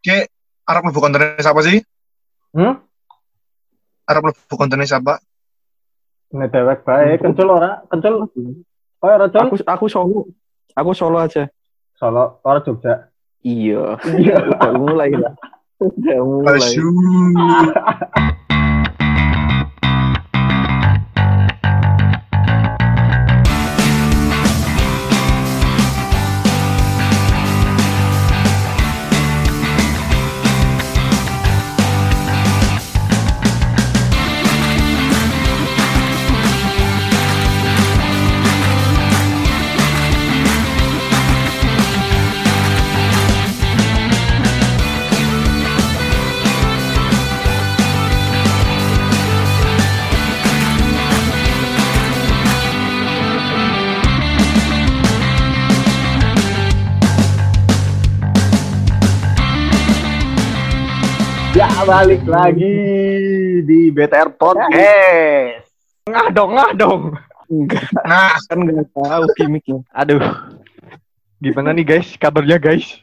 Ki, Arab lebu kontennya siapa sih? Hmm? Arab lebu kontennya siapa? Ini dewek baik, kencul ora? Kencul. Oh, ora? Aku aku solo. Aku solo aja. Solo, ora Jogja. Iya. Iya. Udah mulai lah. Udah mulai. Balik lagi di BTR Podcast. Ngah dong, ngah dong. Enggak, Nah, kan enggak tahu gimmicknya. Aduh. Gimana nih guys? Kabarnya guys?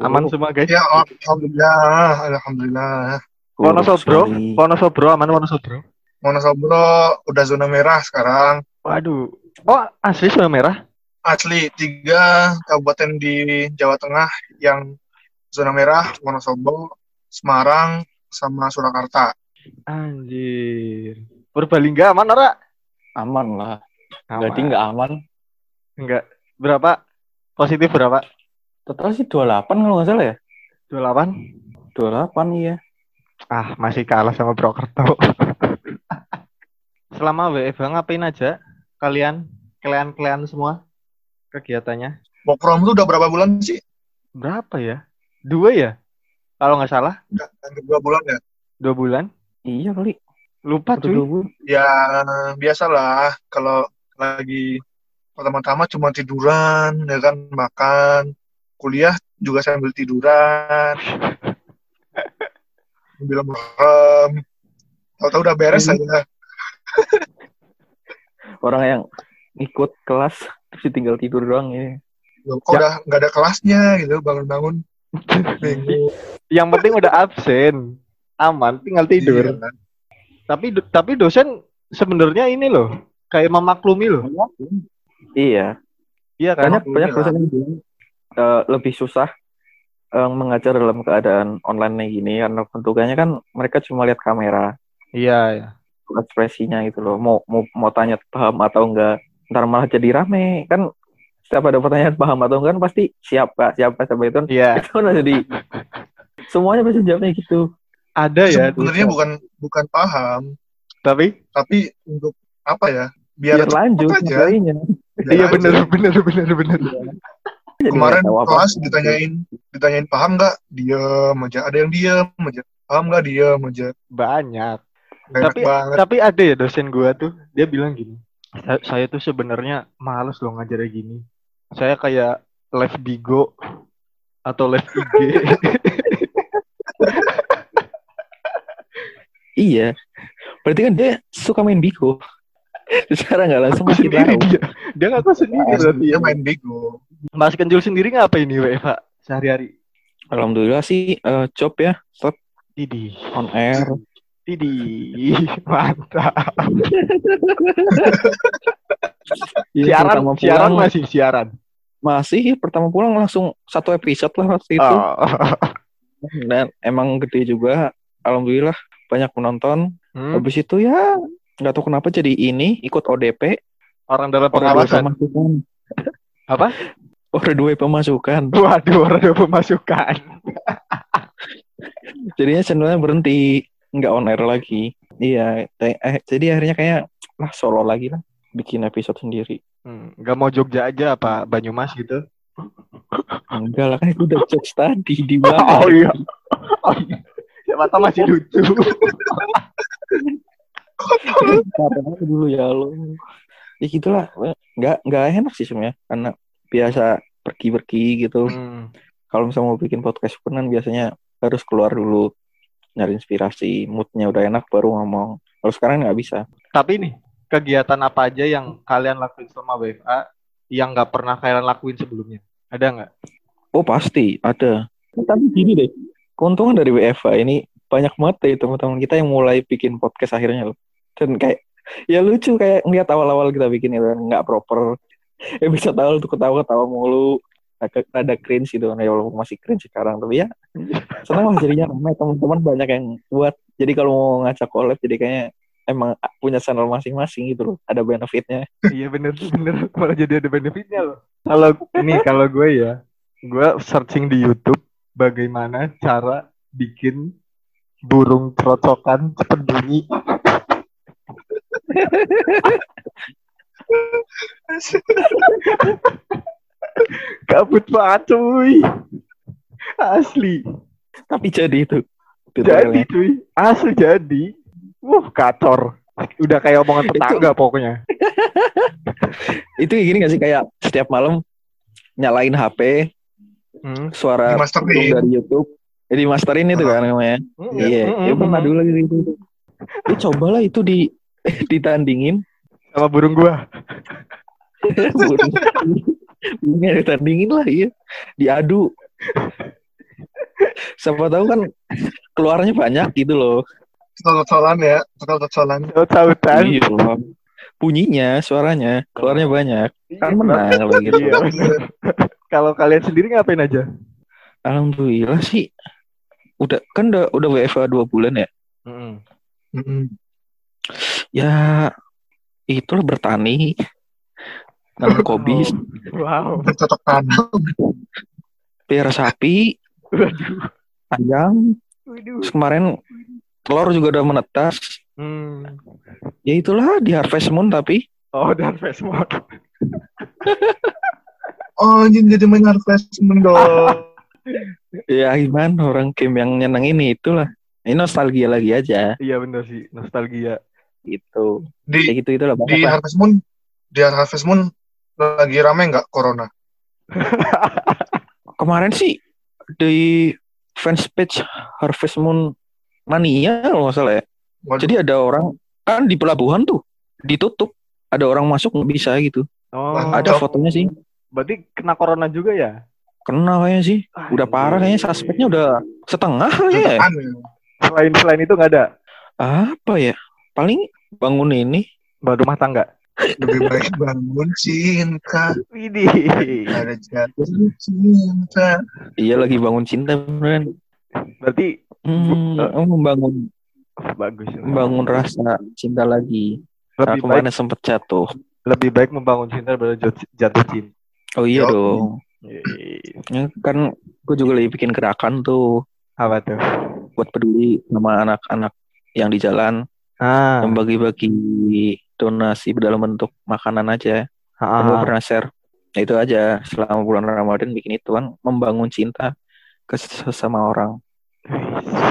Aman semua guys? ya alhamdulillah, alhamdulillah. Wonosobro, Sekali. Wonosobro aman Wonosobro. Wonosobro udah zona merah sekarang. Waduh. Oh, asli zona merah? Asli tiga kabupaten di Jawa Tengah yang zona merah, Wonosobo, Semarang, sama Surakarta. Anjir. Purbalingga aman ora? Aman lah. Aman. Jadi enggak aman. Enggak. Berapa? Positif berapa? Total sih 28 kalau nggak salah ya. 28? 28 iya. Ah, masih kalah sama Prokerto. Selama WFH ngapain aja? Kalian, kalian-kalian semua kegiatannya? Work from tuh udah berapa bulan sih? Berapa ya? Dua ya? Kalau nggak salah, Udah hampir dua bulan ya? dua bulan. Iya kali. Lupa cuy. dua bulan. Ya biasalah kalau lagi pertama-tama cuma tiduran, ya kan makan, kuliah juga sambil tiduran, sambil merem. Tahu-tahu udah beres Hmm. aja. Orang yang ikut kelas terus tinggal tidur doang ya. Loh, Kok Ya. udah nggak ada kelasnya gitu bangun-bangun. Yang penting udah absen, aman, tinggal tidur. Iya. Tapi do- tapi dosen sebenarnya ini loh, kayak memaklumi loh. Iya. Iya kan? Banyak banyak dosen yang bilang eh, lebih susah eh, mengajar dalam keadaan online kayak gini karena bentukannya kan mereka cuma lihat kamera, Iya, iya. ekspresinya gitu loh. Mau mau mau tanya paham atau enggak, ntar malah jadi rame kan. Setiap ada pertanyaan paham atau enggak kan pasti siapa siapa siapa itu kan Iya, itu kan jadi semuanya pasti jawabnya gitu. ada ya. Sebenarnya bukan bukan paham, Tapi tapi untuk apa ya? Biar, Biar lanjut aja. iya aja. bener bener bener bener. Jadi Kemarin kelas ditanyain ditanyain paham nggak? Diam aja. Ada yang diam aja. Paham nggak? Diam aja. Banyak. Enak Tapi- banget. Tapi ada ya dosen gua tuh, dia bilang gini. "Sa- Saya tuh sebenarnya males loh ngajarnya gini. Saya kayak live Bigo atau live IG. Iya. Berarti kan dia suka main Bigo. Secara nggak langsung Aku masih sendiri tahu. dia. Dia ngaku sendiri berarti ya. Dia main bego. Mas Kenjul sendiri ngapain nih WFH sehari-hari? Alhamdulillah sih eh, job ya, tetap Didi. on air. Didi. Mantap. Iya, Siaran, siaran masih siaran. Masih pertama pulang langsung satu episode lah waktu itu. Oh. Dan emang gede juga. Alhamdulillah banyak penonton. Hmm, Habis itu ya nggak tahu kenapa jadi ini ikut ODP Orang dalam pengawasan. Apa? Order dua pemasukan. Waduh, orang ada pemasukan. Jadinya channelnya berhenti nggak on air lagi. Iya, eh, jadi akhirnya kayak lah solo lagi lah bikin episode sendiri. Hmm, Gak mau Jogja aja apa Banyumas gitu? Enggak lah kan itu udah jokes tadi di belakang. Oh iya. Oh iya. Siapa tahu masih lucu. Aja dulu ya lo. Ya gitulah. Nggak nggak enak sih sebenarnya karena biasa pergi-pergi gitu. Hmm, Kalau misalnya mau bikin podcast pun kan biasanya harus keluar dulu nyari inspirasi, moodnya udah enak baru ngomong. Kalau sekarang nggak bisa. Tapi nih, kegiatan apa aja yang kalian lakuin selama WFA yang nggak pernah kalian lakuin sebelumnya? Ada nggak? Oh pasti ada. Tapi gini deh, keuntungan dari WFA ini banyak banget ya teman-teman kita yang mulai bikin podcast akhirnya loh. Dan kayak ya lucu kayak ngeliat awal-awal kita bikin itu kan, nggak proper. Ya bisa tahu tuh ketawa-ketawa mulu. Ada cringe gitu kan ya walaupun masih cringe sekarang tapi ya senang lah jadinya ramai teman-teman banyak yang buat jadi kalau mau ngajak collab jadi kayaknya emang punya channel masing-masing gitu loh ada benefitnya. Iya bener bener. Malah jadi ada benefitnya loh. Kalau ini kalau gue ya gue searching di YouTube bagaimana cara bikin burung cerocokan cepet bunyi. Kabut banget cuy. Asli. Tapi jadi itu jadi cuy. Asli jadi Wuh kacor udah kayak omongan tetangga pokoknya. Itu kayak gini gak sih kayak setiap malam nyalain HP hmm. suara dari YouTube. Jadi masterin itu kan namanya. Hmm, iya. Hmm, ya pernah dulu lagi gitu. Ya cobalah itu di ditandingin. Sama burung gua. Burung burungnya ditandingin lah iya. Diadu. Siapa tahu kan keluarnya banyak gitu loh Total-totalan ya, total-totalan. saut-sautan iya bunyinya suaranya keluarnya banyak kan menang kalau gitu Iya. Kalau kalian sendiri ngapain aja? alhamdulillah sih udah kan udah udah WFA dua bulan ya Mm-mm. ya itulah bertani nanam kopi Wow. Bercocok tanam. pelihara sapi Waduh. ayam Waduh. Terus kemarin telur juga udah menetas Hmm. ya itulah di Harvest Moon tapi Oh, dan Facebook. Oh, ini jadi main Harvest Moon dong. ya gimana orang game yang nyenengin itulah ini nostalgia lagi aja Iya bener sih, nostalgia. gitu Di ya gitu itulah di lah. Harvest Moon, di Harvest Moon lagi rame nggak Corona? kemarin sih di fans page Harvest Moon Mania kalau nggak salah ya Waduh. jadi ada orang kan di pelabuhan tuh ditutup ada orang masuk nggak bisa gitu Oh, ada fotonya sih berarti kena corona juga ya? kena kayaknya sih udah parah kayaknya suspeknya udah setengah ya. Jutaan ya. Selain selain itu nggak ada apa ya paling bangun ini baru rumah tangga. Lebih baik bangun cinta. Widih. Ada jatuh cinta. iya lagi bangun cinta beneran Berarti Hmm, Bu- membangun oh, bagus. membangun rasa cinta lagi. Lebih baik kemarin sempet jatuh. lebih baik membangun cinta daripada jat- jatuh cinta. Oh iya Yo. dong. Ya, kan gue juga lagi bikin gerakan tuh Apa tuh? buat peduli sama anak-anak yang di jalan Ah, yang bagi-bagi donasi dalam bentuk makanan aja. ah, gue ah. pernah share. Nah, itu aja selama bulan Ramadan bikin itu kan membangun cinta ke sesama orang.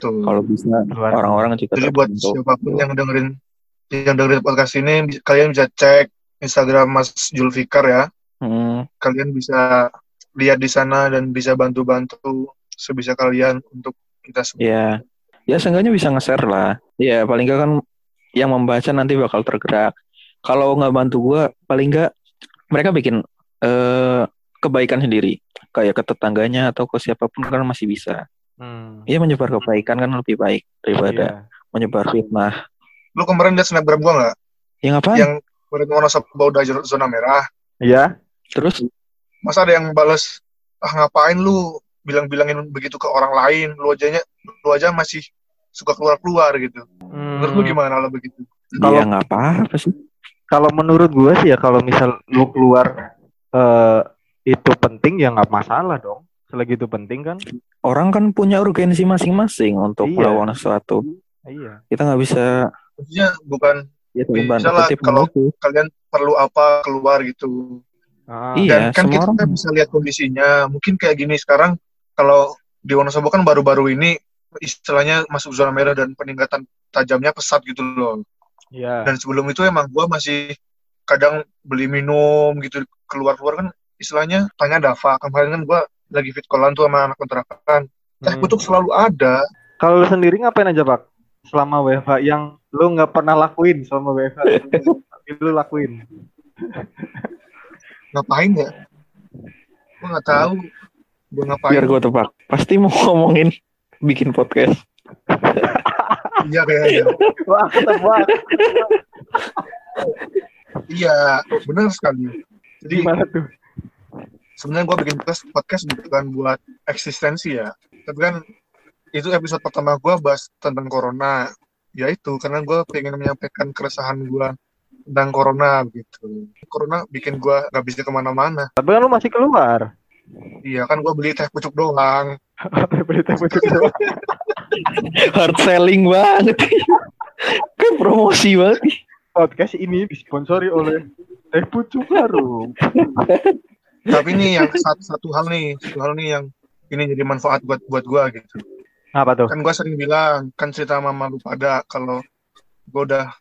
Kalau bisa Luar- orang-orang juga Jadi buat terbentuk. siapa pun yang dengerin yang dengerin podcast ini, kalian bisa cek Instagram Mas Julfikar ya. Hmm, Kalian bisa lihat di sana dan bisa bantu-bantu sebisa kalian untuk kita semua. ya, ya seenggaknya bisa nge-share lah. Ya paling nggak kan yang membaca nanti bakal tergerak. Kalau nggak bantu gua, paling nggak mereka bikin eh, kebaikan sendiri, kayak ke tetangganya atau ke siapa pun kan masih bisa. Hmm. Ya menyebar kebaikan kan lebih baik daripada Iya. menyebar fitnah. Lu kemarin lihat snapgram gua nggak? Ya ngapain? Yang kemarin Wonosobo udah zona- zona merah. Iya. Terus Masa ada yang balas, ah ngapain lu bilang-bilangin begitu ke orang lain? Lu aja lu aja masih suka keluar-keluar gitu. Hmm. Menurut lu gimana kalau begitu? Kalau- ya nggak apa-apa sih. Kalau menurut gue sih ya kalau misal lu keluar eh, itu penting ya nggak masalah dong. Selagi itu penting kan. Orang kan punya urgensi masing-masing untuk Iya. melawan sesuatu. Iya. Kita nggak bisa Maksudnya bukan ya kutip kalau- begitu. kalian perlu apa keluar gitu. Ah, Iya. Dan kan semua kita orang- bisa lihat kondisinya. Mungkin kayak gini sekarang kalau di Wonosobo kan baru-baru ini istilahnya masuk zona merah dan peningkatan tajamnya pesat gitu loh. Iya. Dan sebelum itu emang gua masih kadang beli minum gitu keluar-keluar kan istilahnya tanya Dava kemarin kan gua lagi fit callan tuh sama anak kontrakan. Teh Hmm. kutuk selalu ada. Kalau lu sendiri ngapain aja pak? Selama WFH yang lu nggak pernah lakuin selama WFH tapi lu lakuin. Ngapain ya? Gua nggak tahu. Gua ngapain. Biar gue tebak. Pasti mau ngomongin bikin podcast. Iya kayaknya. Wah, ketebak. Iya, benar sekali. Jadi Gimana tuh? Sebenarnya gue bikin podcast podcast bukan buat eksistensi ya, tapi kan itu episode pertama gue bahas tentang corona. Ya itu karena gue pengen menyampaikan keresahan gue tentang corona gitu. Corona bikin gue nggak bisa ke mana-mana. Tapi kan lu masih keluar. Iya kan gue beli teh pucuk doang. Berita pucuk doang. Hard selling banget. Kayak promosi banget. Podcast ini disponsori oleh Teh Pucuk Harum. Tapi nih yang satu, satu hal nih, satu hal nih yang ini jadi manfaat buat buat gue gitu. Apa tuh? Kan gue sering bilang kan cerita mama lu pada kalau gue udah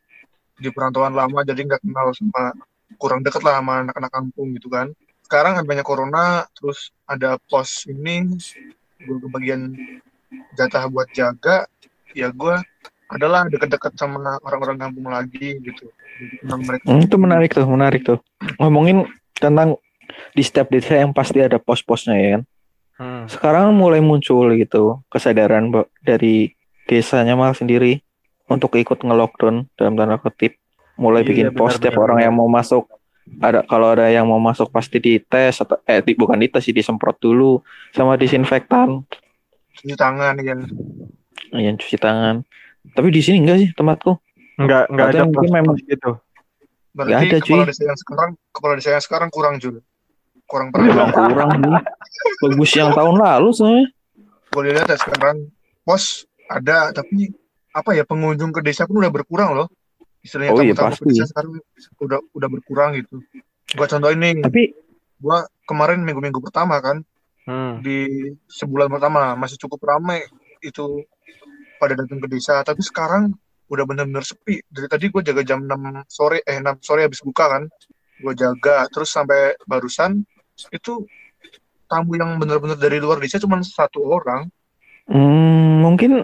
di perantauan lama jadi nggak kenal sama kurang deket lah sama anak-anak kampung gitu kan. Sekarang ada banyak corona, terus ada pos ini, gue kebagian jatah buat jaga, ya gue adalah deket-deket sama orang-orang kampung lagi gitu. Jadi kenal mereka. Hmm, itu menarik tuh, menarik tuh. Ngomongin tentang di setiap desa yang pasti ada pos-posnya ya kan. Hmm. Sekarang mulai muncul gitu kesadaran dari desanya malah sendiri untuk ikut nge-lockdown dalam tanda kutip. Mulai Iya, bikin pos setiap benar, orang benar. yang mau masuk ada kalau ada yang mau masuk pasti dites atau eh di- bukan dites sih disemprot dulu sama disinfektan, Cuci tangan ya. yang cuci tangan. Tapi di sini enggak sih tempatku. Enggak enggak Atau ada mungkin pos memang- gitu. Berarti ada, kepala cuy. desa yang sekarang, kepala desa yang sekarang kurang Jul. Kurang pernah. kurang sih. Bagus yang tahun lalu soalnya. Gue lihat ya sekarang pos ada, tapi apa ya pengunjung ke desa pun udah berkurang loh. Istilahnya Oh iya, tamu-tamu ke pasti. desa sekarang udah udah berkurang gitu. Gua contohin nih, Tapi gua kemarin minggu-minggu pertama kan Hmm. di sebulan pertama masih cukup ramai itu pada datang ke desa, tapi sekarang udah bener-bener sepi. Dari tadi gue jaga jam 6 sore, eh 6 sore habis buka kan, gue jaga terus sampai barusan itu tamu yang bener-bener dari luar desa cuma satu orang hmm, mungkin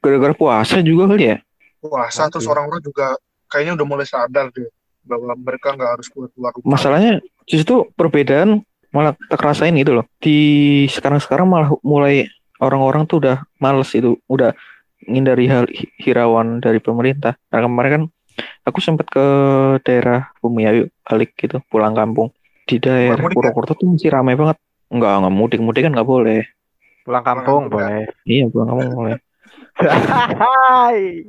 gara-gara puasa juga kali ya. puasa Mungkin. terus orang-orang juga kayaknya udah mulai sadar deh bahwa mereka nggak harus keluar keluar rumah. Masalahnya justru perbedaan malah tak rasain gitu loh. Di sekarang-sekarang malah mulai orang-orang tuh udah males itu, udah ngindari hal hi- hirauan dari pemerintah. Karena kemarin kan aku sempat ke daerah Bumiayu Alik gitu, pulang kampung. Di daerah mudik ya? Purwokerto tuh masih ramai banget. Enggak, enggak mudik, mudik kan nggak boleh. Pulang kampung boleh. Iya, pulang kampung boleh. Hai.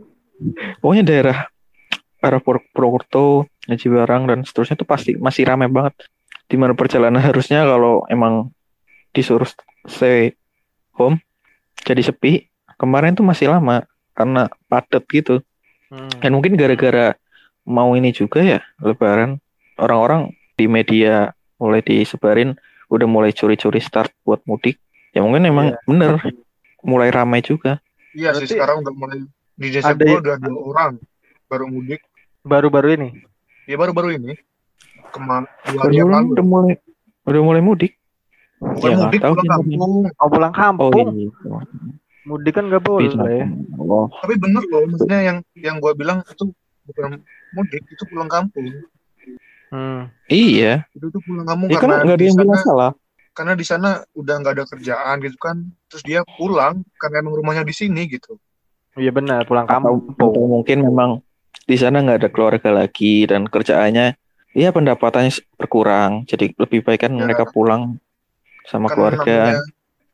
Pokoknya daerah arah Pur- Purwokerto, Ngaji Barang dan seterusnya itu pasti masih ramai banget. Di mana perjalanan harusnya kalau emang disuruh stay home jadi sepi, kemarin tuh masih lama karena padat gitu. Hmm. Dan mungkin gara-gara mau ini juga ya lebaran orang-orang di media mulai disebarin udah mulai curi-curi start buat mudik. Ya mungkin emang Iya. bener mulai ramai juga. Iya sih sekarang udah mulai di desa ada- gue udah dua orang baru mudik. Baru-baru ini. Ya baru-baru ini ke mana dua Udah mulai, udah mulai mudik. Bukan Ya, mudik tahu pulang kampung. Oh pulang Oh kampung. iya. Mudik kan nggak Bisa. boleh. Oh, Tapi bener loh, maksudnya yang yang gue bilang itu bukan mudik, itu pulang kampung. Hmm. iya. Itu tuh pulang kampung Ya kan karena nggak ada di yang bilang salah. karena di sana udah nggak ada kerjaan gitu kan. Terus dia pulang karena emang rumahnya di sini gitu. Iya benar pulang kampung. atau mungkin memang di sana nggak ada keluarga lagi dan kerjaannya ya pendapatannya berkurang. Jadi lebih baik kan Ya. mereka pulang sama keluarga.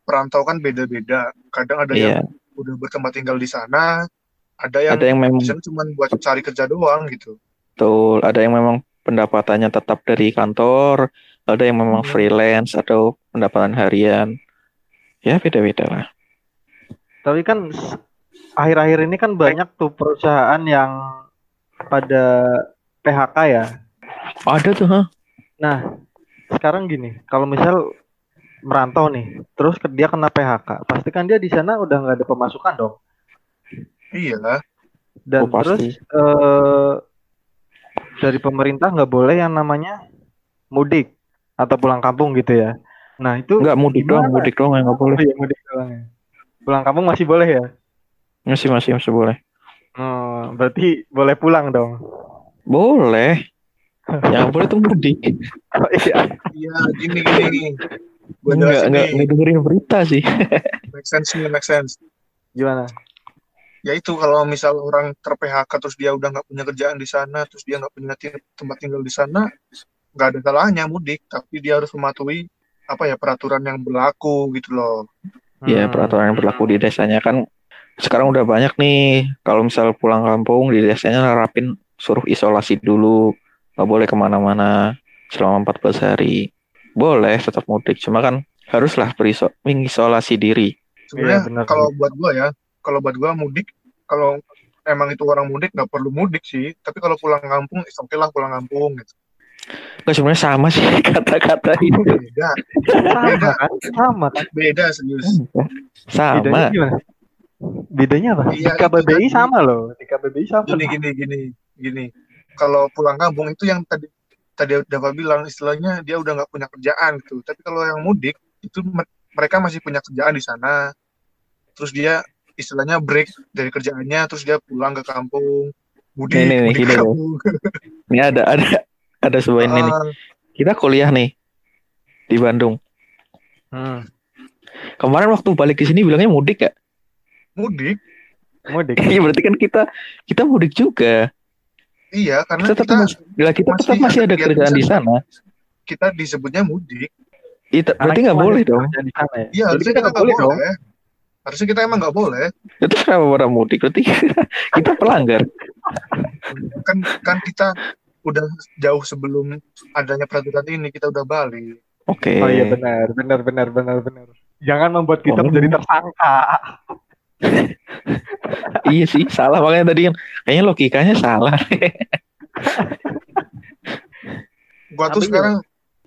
perantau kan beda-beda. Kadang ada Iya. yang udah bertempat tinggal di sana, ada yang, Ada yang memang di sana cuma buat cari kerja doang gitu. betul, ada yang memang pendapatannya tetap dari kantor, ada yang memang Hmm. freelance atau pendapatan harian. Ya beda-beda lah. Tapi kan akhir-akhir ini kan banyak tuh perusahaan yang pada PHK ya. Ada tuh, ha? Nah, sekarang gini, kalau misal merantau nih, terus dia kena PHK, pasti kan dia di sana udah nggak ada pemasukan dong. Iya, Dan Oh, pasti. terus eh, dari pemerintah nggak boleh yang namanya mudik atau pulang kampung gitu ya. Nah itu Enggak mudik doang, mudik doang yang nggak boleh. Oh iya, mudik doang ya. Pulang kampung masih boleh ya? Masih masih masih boleh. Oh, berarti boleh pulang dong. Boleh. Yang boleh tuh mudik. Oh, iya. iya gini gini. Gue Enggak enggak enggak dengerin berita sih. make sense nih, make sense. Gimana? Ya itu kalau misal orang ter PHK terus dia udah nggak punya kerjaan di sana, terus dia nggak punya tempat tinggal di sana, nggak ada salahnya mudik, tapi dia harus mematuhi apa ya peraturan yang berlaku gitu loh. Ya Hmm. peraturan yang berlaku di desanya kan sekarang udah banyak nih. Kalau misal pulang kampung di desanya nerapin suruh isolasi dulu, nggak boleh ke mana-mana selama 14 hari. Boleh tetap mudik, cuma kan haruslah mengisolasi diri. Sebenarnya Iya, benar. kalau buat gua ya, kalau buat gua mudik, kalau emang itu orang mudik nggak perlu mudik sih, tapi kalau pulang kampung, oke lah pulang kampung gitu. Nggak sebenarnya sama sih kata-kata itu. Beda, Sama kan? Sama kan? beda serius. Bedanya Sama. gimana? Bedanya apa? Iya, Di KBBI itu tadi. sama loh. Di KBBI sama. Gini gini gini gini. Kalau pulang kampung itu yang tadi tadi Dava bilang istilahnya dia udah nggak punya kerjaan gitu. Tapi kalau yang mudik itu me- mereka masih punya kerjaan di sana. Terus dia istilahnya break dari kerjaannya, terus dia pulang ke kampung, mudik, Nih, nih, nih, mudik loh. kampung. Ini ada ada ada sebuah ini nih. Ah, Kita kuliah nih di Bandung. Hmm. Kemarin waktu balik ke sini bilangnya mudik ya? mudik, Mudik. Iya berarti kan kita kita mudik juga. iya karena Kita tetap kita masih, bila kita tetap masih ada kerjaan di sana. kita disebutnya mudik. Itu Karena berarti kita nggak boleh dong. kerja Di sana ya. Iya harusnya kita kita nggak boleh dong. boleh. Harusnya kita emang nggak boleh. Itu kenapa orang mudik? Berarti kita pelanggar. Kan kan kita udah jauh sebelum adanya peraturan ini kita udah balik. Oke. Oh iya benar, benar, benar, benar, benar. Jangan membuat kita Oh. menjadi tersangka. Iya sih, salah makanya tadi kan kayaknya logikanya salah. Gua tuh Tapi sekarang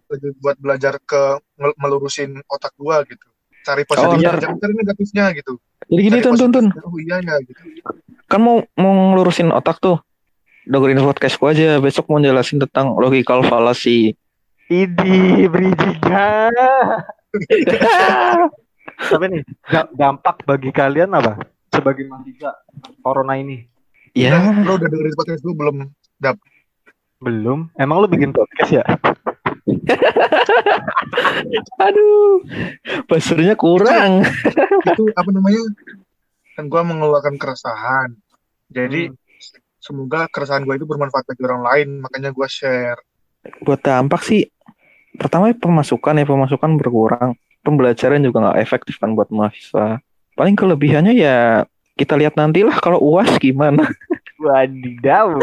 lagi buat belajar ke mel- melurusin otak gua gitu. Cari Oh, positifnya, ntar- jangan cari negatifnya gitu. Jadi gini Cari tuh, tuh, tuh. positifnya, Oh iya ya gitu. Kan mau mau ngelurusin otak tuh. Dengerin podcast gua aja. Besok mau jelasin tentang logical fallacy. Idi, bridgingnya. Tapi nih, da- dampak bagi kalian apa? Sebagai mahasiswa corona ini? ya, Udah, Lo udah dengerin podcast lu belum? Belum. Emang lu bikin podcast ya? aduh, basurnya kurang. itu apa namanya? Kan gua mengeluarkan keresahan. Jadi Hmm. semoga keresahan gua itu bermanfaat bagi orang lain, makanya gua share. Buat dampak sih, pertama pemasukan ya pemasukan berkurang. Pembelajaran juga nggak efektif kan buat mahasiswa. Paling kelebihannya ya kita lihat nantilah kalau uas gimana. Wadidaw.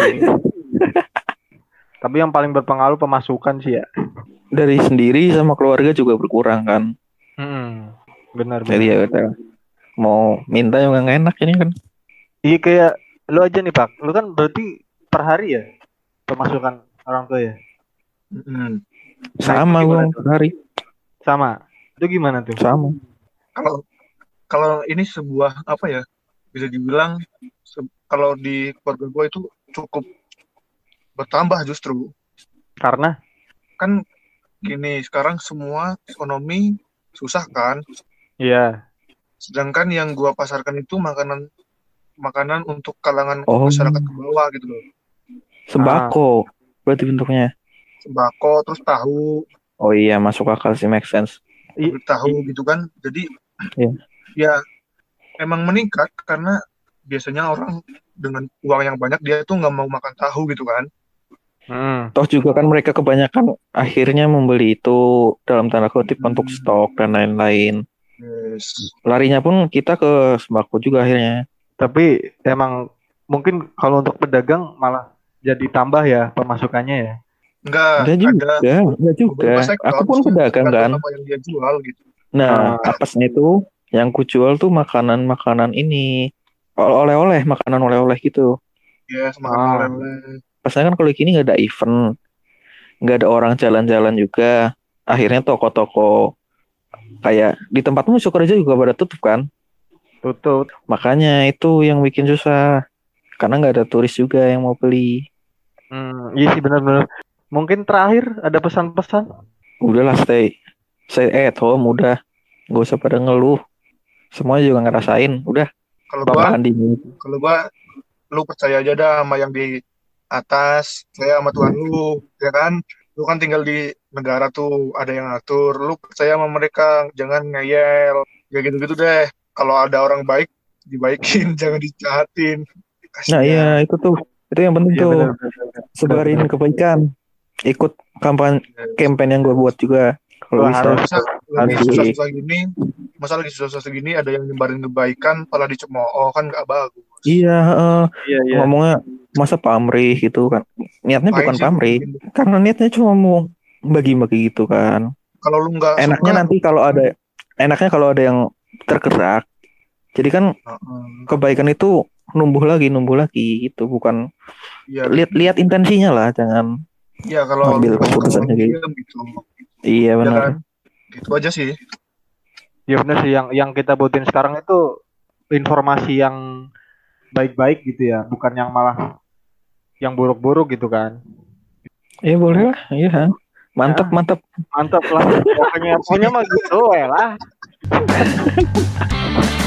Tapi yang paling berpengaruh pemasukan sih ya. Dari sendiri sama keluarga juga berkurang kan. Hmm. Benar, Jadi benar. ya udah mau minta juga nggak enak ini kan. Iya kayak lu aja nih Pak. Lu kan berarti per hari ya pemasukan orang tua ya? Mm-mm. Sama itu gua gimana tuh? per hari, Sama. Itu gimana tuh? sama. Kalau kalau ini sebuah apa ya? Bisa dibilang se- kalau di keluarga gua itu cukup bertambah justru. Karena Kan gini, sekarang semua ekonomi susah kan? Iya. Sedangkan yang gua pasarkan itu makanan makanan untuk kalangan Oh. masyarakat ke bawah gitu loh. Sembako berarti bentuknya. Sembako terus tahu, Oh iya masuk akal sih make sense. I- tahu gitu kan. Jadi Iya. ya emang meningkat karena biasanya orang dengan uang yang banyak dia tuh nggak mau makan tahu gitu kan. Hmm. Toh juga kan mereka kebanyakan akhirnya membeli itu dalam tanda kutip untuk stok dan lain-lain. Yes. Larinya pun kita ke sembako juga akhirnya. Tapi emang mungkin kalau untuk pedagang malah jadi tambah ya pemasukannya ya. Enggak, Enggak ada juga, enggak juga. Aku pun pedagang kan. apa yang dia jual gitu. Nah, apesnya itu yang ku jual tuh makanan-makanan ini. Oleh-oleh, makanan oleh-oleh gitu. Ya, semakan Ah. oleh-oleh. Pasnya kan kalau gini nggak ada event, nggak ada orang jalan-jalan juga. Akhirnya toko-toko kayak di tempatmu kerja juga pada tutup kan. Tutup. Makanya itu yang bikin susah. Karena nggak ada turis juga yang mau beli. Hmm, iya sih benar-benar. Mungkin terakhir ada pesan-pesan. Udahlah stay, stay at home udah. Nggak usah pada ngeluh. Semuanya juga ngerasain. Udah, Kalau gua, kalau gua lu percaya aja dah sama yang di atas, saya sama Tuhan lu, ya kan? Lu kan tinggal di negara tuh, ada yang ngatur. Lu percaya sama mereka, jangan ngeyel. Ya gitu-gitu deh. Kalau ada orang baik, dibaikin jangan dijahatin Nah iya itu tuh itu yang penting Iya, tuh sebarin kebaikan. Ikut kampanye campaign yang gue buat juga kalau bisa. harus. susah-susah gini masa lagi susah-susah gini ada yang nyebarin kebaikan malah dicemooh kan gak bagus Iya, heeh. Iya, iya. ngomongnya masa pamrih gitu kan. Niatnya Ngapain bukan sih pamrih, bikin? karena niatnya cuma mau bagi-bagi gitu kan. kalau lu nggak Enaknya suka, nanti kalau ada enaknya kalau ada yang tergerak. Jadi kan Heeh. kebaikan itu numbuh lagi, numbuh lagi gitu, bukan Iya, lihat-lihat intensinya lah, jangan. iya kalau Ambil keputusannya gitu. gitu. Iya Ya benar. kan? Gitu aja sih. Ya benar sih yang yang kita butuhin sekarang itu informasi yang baik-baik gitu ya, bukan yang malah yang buruk-buruk gitu kan. Iya boleh lah, iya. Mantap, Ya. mantap. Mantap lah. Pokoknya pokoknya mah gitu ya lah.